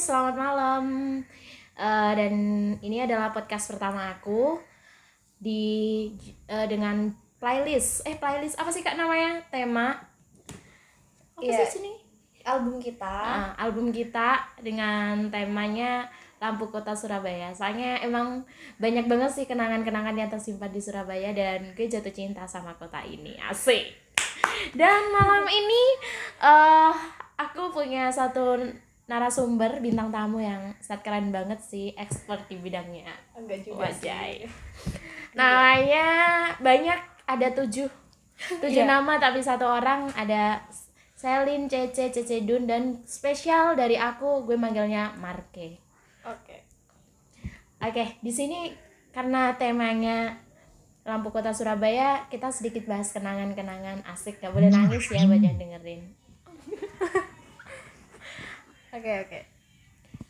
selamat malam. Uh, dan ini adalah podcast pertama aku di uh, dengan playlist. Eh playlist apa sih kak namanya? Tema. Apa Iya. sih sini? album kita Ah, album kita dengan temanya Lampu Kota Surabaya. Soalnya emang banyak banget sih kenangan-kenangan yang tersimpan di Surabaya dan gue jatuh cinta sama kota ini. Asik. Dan malam ini eh aku punya satu narasumber bintang tamu yang sangat keren banget sih, expert di bidangnya. enggak juga Wajay. sih Namanya banyak ada tujuh tujuh Iya. nama tapi satu orang ada Selin, Cece, Cece Dun dan spesial dari aku gue manggilnya Marke. oke Oke, di sini karena temanya lampu kota Surabaya, kita sedikit bahas kenangan-kenangan asik. Gak boleh nangis ya buat yang dengerin. oke oke.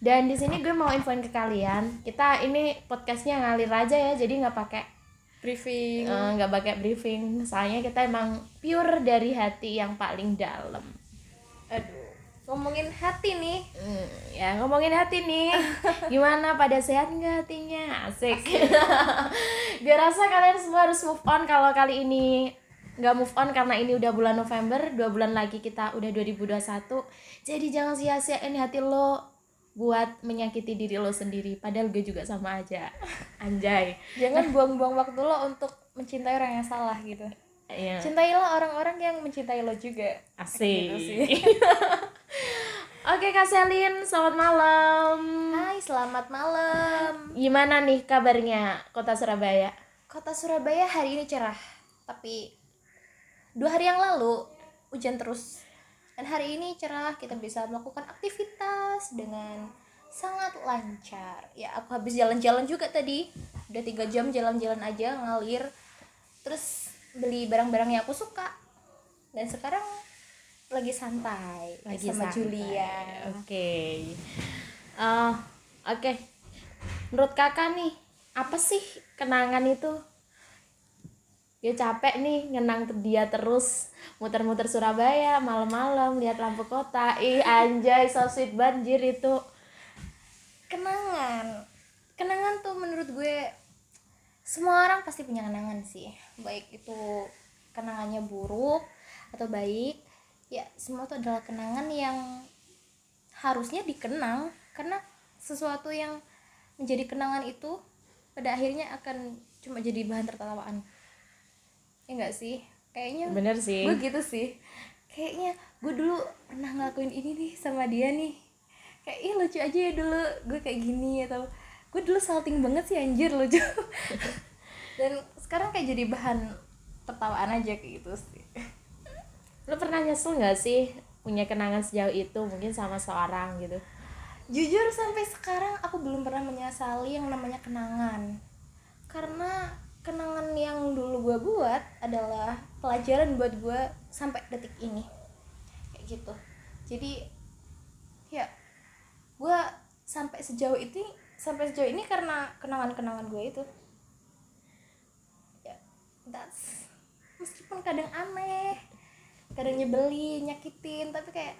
Dan di sini gue mau infoin ke kalian, kita ini podcastnya ngalir aja ya, jadi nggak pakai briefing. Eh, nggak pakai briefing. Soalnya kita emang pure dari hati yang paling dalam. aduh ngomongin hati nih. Hmm, ya ngomongin hati nih. Gimana pada sehat nggak hatinya? Asik. Gue rasa kalian semua harus move on kalau kali ini nggak move on karena ini udah bulan November dua bulan lagi kita udah 2021 jadi jangan sia-siain hati lo buat menyakiti diri lo sendiri padahal gue juga sama aja. Anjay. Jangan buang-buang waktu lo untuk mencintai orang yang salah gitu. Iya. cintailah orang-orang yang mencintai lo juga. Asik. Gitu sih. oke kak Selin selamat malam. Hai selamat malam. Gimana nih kabarnya kota Surabaya? Kota Surabaya hari ini cerah tapi dua hari yang lalu hujan terus dan hari ini cerah kita bisa melakukan aktivitas dengan sangat lancar ya aku habis jalan-jalan juga tadi udah tiga jam jalan-jalan aja ngalir terus beli barang-barang yang aku suka dan sekarang lagi santai lagi sama santai. Julia Oke. Eh, oke. Menurut kakak nih, apa sih kenangan itu? Dia capek nih ngenang dia terus. Muter-muter Surabaya malam-malam lihat lampu kota. Ih anjay so sweet banjir itu. kenangan. Kenangan tuh menurut gue semua orang pasti punya kenangan sih. Baik itu kenangannya buruk atau baik ya semua itu adalah kenangan yang harusnya dikenang. Karena sesuatu yang menjadi kenangan itu pada akhirnya akan cuma jadi bahan tertawaan ya enggak sih? Kayaknya Bener sih. gue gitu sih. Kayaknya gue dulu pernah ngelakuin ini nih sama dia nih. Kayak ih lucu aja ya dulu. Gue kayak gini atau gue dulu salting banget sih anjir lucu. Dan sekarang kayak jadi bahan tertawaan aja kayak gitu sih. Lo pernah nyesel nggak sih punya kenangan sejauh itu mungkin sama seorang gitu? jujur sampai sekarang aku belum pernah menyesali yang namanya kenangan. Karena kenangan yang dulu gue buat adalah pelajaran buat gue sampai detik ini. Kayak gitu. Jadi ya gue sampai sejauh itu sampai sejauh ini karena kenangan-kenangan gue itu. Ya that's meskipun kadang aneh kadang nyebelin nyakitin tapi kayak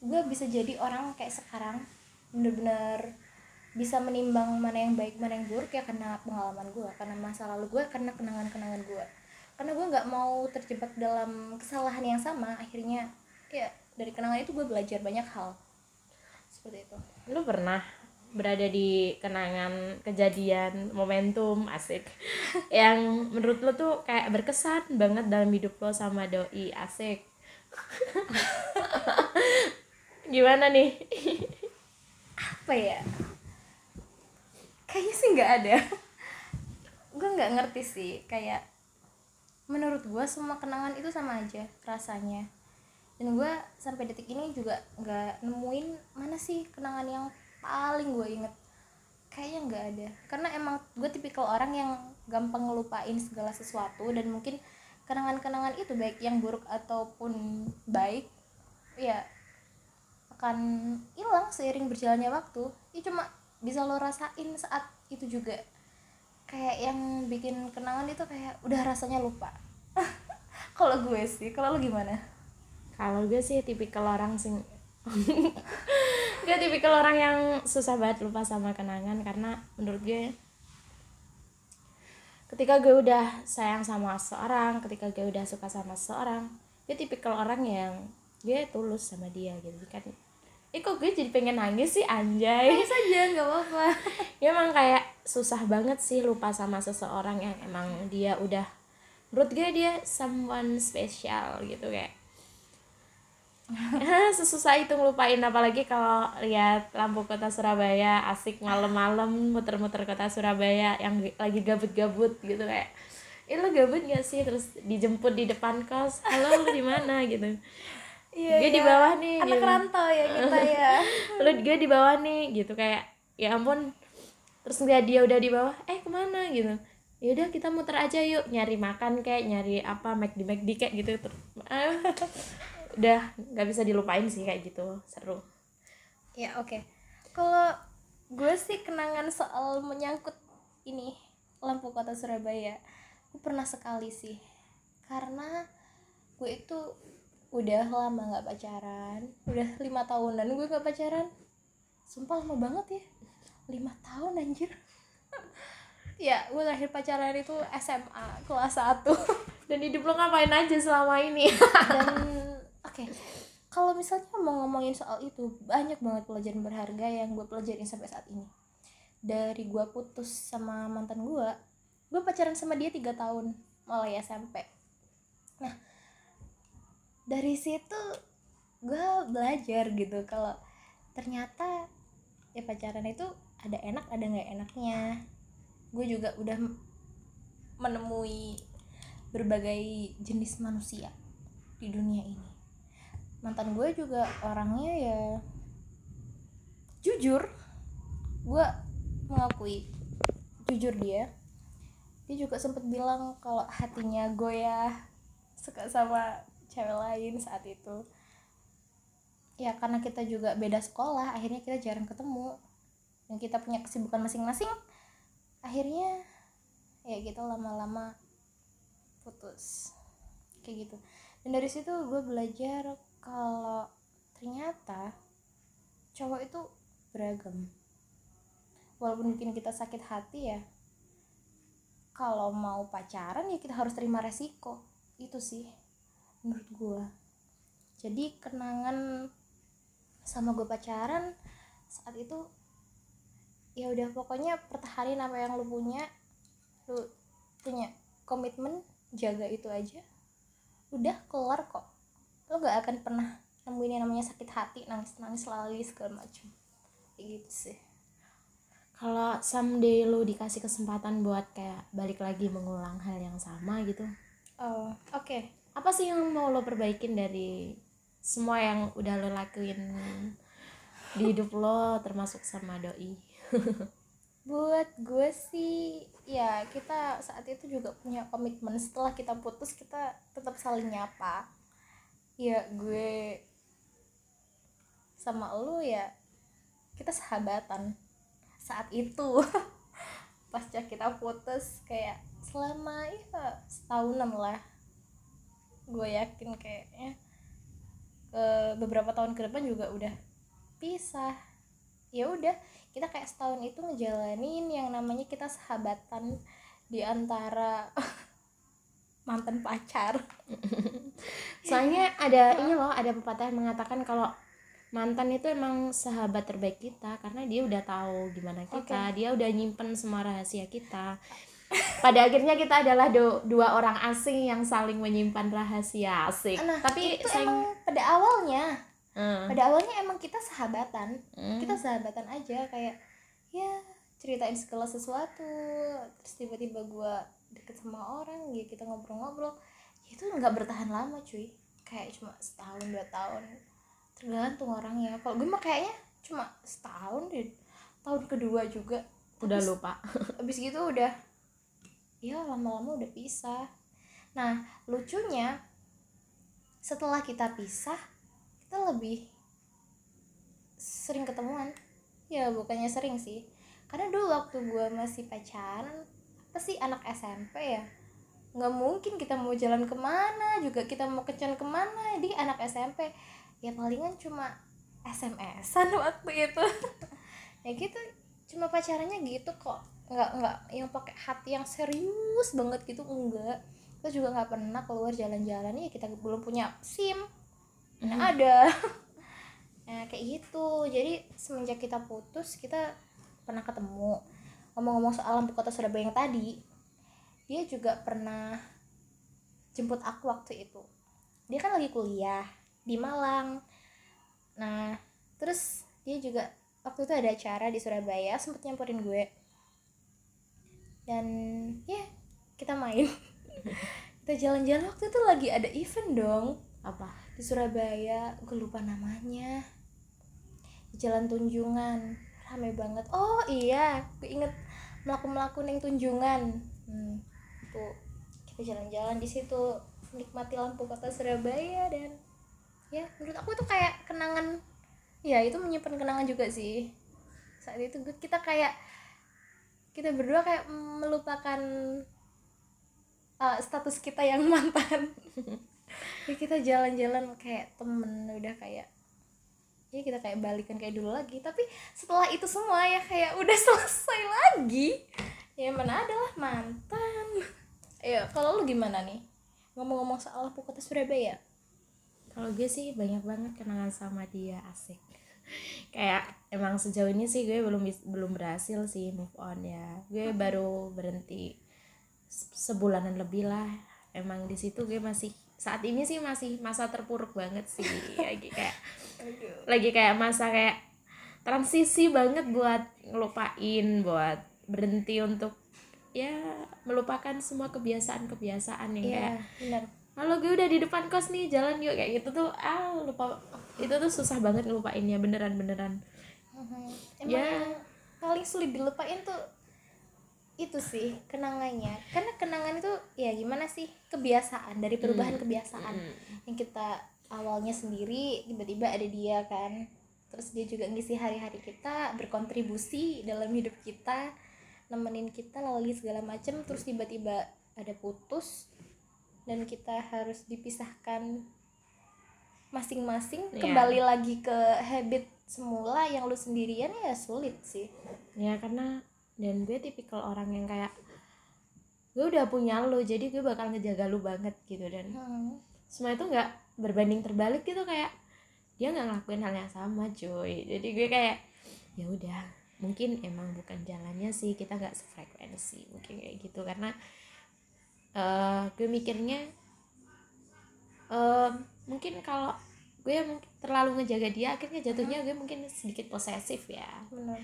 gue bisa jadi orang kayak sekarang bener-bener bisa menimbang mana yang baik mana yang buruk ya karena pengalaman gue karena masa lalu gue karena kenangan-kenangan gue karena gue nggak mau terjebak dalam kesalahan yang sama akhirnya ya dari kenangan itu gue belajar banyak hal. Seperti itu. Lu pernah berada di kenangan kejadian momentum asik yang menurut lo tuh kayak berkesan banget dalam hidup lo sama doi asik? Gimana nih? Apa ya kayaknya sih nggak ada. Gue nggak ngerti sih kayak menurut gue semua kenangan itu sama aja rasanya. Dan gue sampai detik ini juga nggak nemuin mana sih kenangan yang paling gue inget. Kayaknya nggak ada. Karena emang gue tipikal orang yang gampang ngelupain segala sesuatu dan mungkin kenangan-kenangan itu baik yang buruk ataupun baik ya akan hilang seiring berjalannya waktu. Ya cuma bisa lo rasain saat itu juga. Kayak yang bikin kenangan itu kayak udah rasanya lupa. Kalau gue sih kalau lo gimana? Kalau gue sih tipikal orang sing gue tipikal orang yang susah banget lupa sama kenangan karena menurut gue ketika gue udah sayang sama seorang ketika gue udah suka sama seorang gue tipikal orang yang gue tulus sama dia gitu kan eh kok gue jadi pengen nangis sih anjay? Nangis aja nggak apa-apa. Ya emang kayak susah banget sih lupa sama seseorang yang emang dia udah menurut gue dia someone special gitu kayak. Sesusah itu ngelupain apalagi kalau lihat lampu kota Surabaya asik malam-malam muter-muter kota Surabaya yang lagi gabut-gabut gitu kayak. Eh lo gabut gak sih? Terus dijemput di depan kos halo lo di mana? gitu iya, gue iya. di bawah nih anak gitu. rantau ya kita ya. Lo gue di bawah nih gitu. Kayak ya ampun terus ngeliat dia udah di bawah eh ke mana? Gitu. Ya udah kita muter aja yuk nyari makan kayak nyari apa McD McD kayak gitu. Ah, udah nggak bisa dilupain sih kayak gitu. Seru. Ya oke. Kalau gue sih kenangan soal menyangkut ini lampu kota Surabaya gue pernah sekali sih. Karena gue itu udah lama nggak pacaran. Udah lima tahunan gue nggak pacaran. Sumpah lama banget ya. Lima tahun anjir. Ya gue terakhir pacaran itu SMA kelas 1 dan hidup lo ngapain aja selama ini? Dan oke. Kalau misalnya mau ngomongin soal itu banyak banget pelajaran berharga yang gue pelajarin sampai saat ini. Dari gue putus sama mantan gue gue pacaran sama dia tiga tahun mulai SMP nah dari situ gue belajar gitu kalau ternyata ya pacaran itu ada enak ada nggak enaknya. Gue juga udah menemui berbagai jenis manusia di dunia ini. Mantan gue juga orangnya ya jujur gue mengakui jujur dia. Dia juga sempat bilang kalau hatinya gue ya suka sama cewek lain saat itu. Ya karena kita juga beda sekolah akhirnya kita jarang ketemu. Dan kita punya kesibukan masing-masing akhirnya ya gitu lama-lama putus. Kayak gitu. Dan dari situ gue belajar kalau ternyata cowok itu beragam. Walaupun mungkin kita sakit hati ya kalau mau pacaran ya kita harus terima resiko. Itu sih menurut gue jadi kenangan sama gue pacaran saat itu ya udah pokoknya pertahanin apa yang lu punya lu punya komitmen jaga itu aja. Udah kelar kok. Lu gak akan pernah nemuin yang namanya sakit hati nangis nangis lagi segala macam kayak gitu sih. Kalau someday lo dikasih kesempatan buat kayak balik lagi mengulang hal yang sama gitu? Oh oke apa sih yang mau lo perbaikin dari semua yang udah lo lakuin di hidup lo termasuk sama doi? Buat gue sih ya kita saat itu juga punya komitmen. Setelah kita putus kita tetap saling nyapa. Ya gue sama lu ya kita sahabatan. Saat itu pasca kita putus kayak selama ya setahunan lah gue yakin kayaknya ke beberapa tahun ke depan juga udah pisah. Ya udah kita kayak setahun itu ngejalanin yang namanya kita sahabatan di antara mantan pacar. Soalnya ada ini loh ada pepatah yang mengatakan kalau mantan itu emang sahabat terbaik kita karena dia udah tahu gimana kita dia udah nyimpen semua rahasia kita pada akhirnya kita adalah do- dua orang asing yang saling menyimpan rahasia asik. Nah tapi itu sayang emang pada awalnya Hmm, pada awalnya emang kita sahabatan. Hmm. kita sahabatan aja kayak ya ceritain segala sesuatu. Terus tiba-tiba gue deket sama orang ya kita ngobrol-ngobrol. Ya itu nggak bertahan lama cuy. Kayak cuma setahun dua tahun. Tergantung orangnya. Kalau gue mah kayaknya cuma setahun deh. Tahun kedua juga. Udah Habis- lupa. abis gitu udah ya lama-lama udah pisah. Nah lucunya setelah kita pisah kita lebih sering ketemuan. Ya bukannya sering sih. Karena dulu waktu gue masih pacaran apa sih anak SMP ya nggak mungkin kita mau jalan ke mana juga kita mau kencan ke mana. Jadi anak SMP ya palingan cuma SMS-an waktu itu. Ya gitu cuma pacarannya gitu kok nggak nggak. Yang pakai hati yang serius banget gitu enggak. Kita juga nggak pernah keluar jalan-jalan. Ya kita belum punya sim. Hmm. ada. Nah kayak gitu. Jadi semenjak kita putus kita pernah ketemu. Ngomong-ngomong soal lampu kota Surabaya yang tadi dia juga pernah jemput aku waktu itu. Dia kan lagi kuliah di Malang. Nah terus dia juga waktu itu ada acara di Surabaya sempet nyamperin gue dan ya kita main. Kita jalan-jalan waktu itu lagi ada event dong. Apa? Di Surabaya gue lupa namanya. Di Jalan Tunjungan. Rame banget. Oh iya. Gue inget melaku melaku neng Tunjungan. Hmm, tuh kita jalan-jalan di situ menikmati lampu kota Surabaya dan ya menurut aku itu kayak kenangan ya itu menyimpan kenangan juga sih. Saat itu gue- kita kayak kita berdua kayak melupakan uh, status kita yang mantan. Ya kita jalan-jalan kayak temen udah kayak ya kita kayak balikan kayak dulu lagi. Tapi setelah itu semua ya kayak udah selesai lagi. Ya mana adalah mantan. Ya kalau lu gimana nih? Ngomong-ngomong soal kota Surabaya. Kalau gue sih banyak banget kenangan sama dia asik kayak emang sejauh ini sih gue belum belum berhasil sih move on ya. Gue baru berhenti se- sebulanan lebih lah. Emang di situ gue masih saat ini sih masih masa terpuruk banget sih. Lagi kayak lagi kayak masa kayak transisi banget buat ngelupain buat berhenti untuk ya melupakan semua kebiasaan-kebiasaan yang kayak iya benar Halo gue udah di depan kos nih jalan yuk kayak gitu tuh. Ah lupa. Itu tuh susah banget ngelupainnya beneran beneran. Emang Ya. paling sulit dilupain tuh itu sih kenangannya. Karena kenangan itu ya gimana sih kebiasaan dari perubahan kebiasaan. yang kita awalnya sendiri tiba-tiba ada dia kan. Terus dia juga ngisi hari-hari kita berkontribusi dalam hidup kita nemenin kita lalui segala macem. Terus tiba-tiba ada putus dan kita harus dipisahkan masing-masing. Iya. kembali lagi ke habit semula yang lu sendirian ya sulit sih. Ya karena dan gue tipikal orang yang kayak gue udah punya lo jadi gue bakal ngejaga lu banget gitu. Dan Hmm. semua itu nggak berbanding terbalik gitu kayak dia nggak ngelakuin hal yang sama cuy. Jadi gue kayak ya udah mungkin emang bukan jalannya sih kita nggak sefrekuensi mungkin kayak gitu. Karena eh gue mikirnya eh mungkin kalau gue mungkin terlalu ngejaga dia akhirnya jatuhnya gue mungkin sedikit posesif ya. Benar.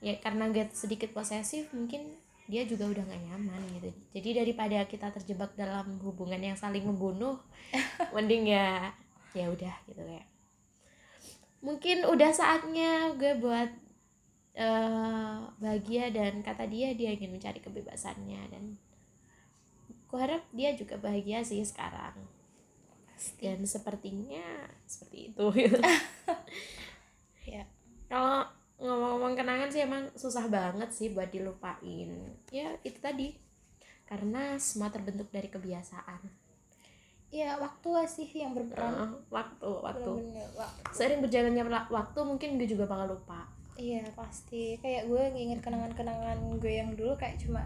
Ya karena gue sedikit posesif mungkin dia juga udah gak nyaman gitu. Jadi daripada kita terjebak dalam hubungan yang saling membunuh mending ya ya udah gitu ya. Mungkin udah saatnya gue buat eh bahagia dan kata dia dia ingin mencari kebebasannya dan aku harap dia juga bahagia sih sekarang. Dan sepertinya seperti itu. Ya. Kalau ngomong-ngomong kenangan sih emang susah banget sih buat dilupain. Ya itu tadi. Karena semua terbentuk dari kebiasaan. Ya waktu lah sih yang berperan. Eh, waktu waktu. Waktu. sering berjalannya la- waktu mungkin gue juga bakal lupa. Iya pasti. Kayak gue nginget kenangan-kenangan gue yang dulu kayak cuma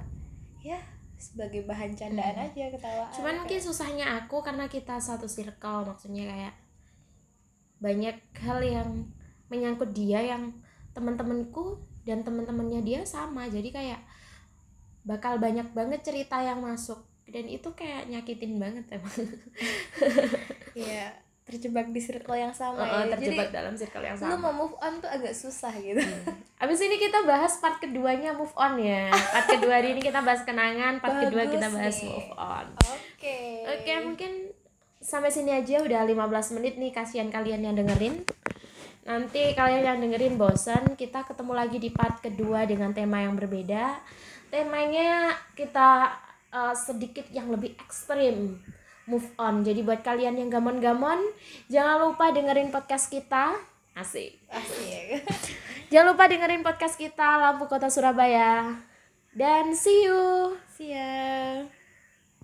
ya sebagai bahan candaan aja ketawaan. cuman kayak- mungkin susahnya aku karena kita satu circle maksudnya kayak banyak hal yang menyangkut dia yang teman-temanku dan teman-temannya dia sama. Jadi kayak bakal banyak banget cerita yang masuk. Dan itu kayak nyakitin banget emang. Iya terjebak di circle yang sama Heeh, ya. terjebak Jadi dalam circle yang lu sama mau move on tuh agak susah gitu. Abis ini kita bahas part keduanya move on ya. Part kedua hari ini kita bahas kenangan, part kedua Bagus kita bahas nih. move on. Oke. Oke, mungkin sampai sini aja udah 15 menit nih kasihan kalian yang dengerin. Nanti kalian yang dengerin bosan, kita ketemu lagi di part kedua dengan tema yang berbeda. Temanya kita uh, sedikit yang lebih ekstrim. Move on. Jadi buat kalian yang gamon-gamon, jangan lupa dengerin podcast kita. Asik. Asik. Jangan lupa dengerin podcast kita Lampu Kota Surabaya. Dan see you. See ya.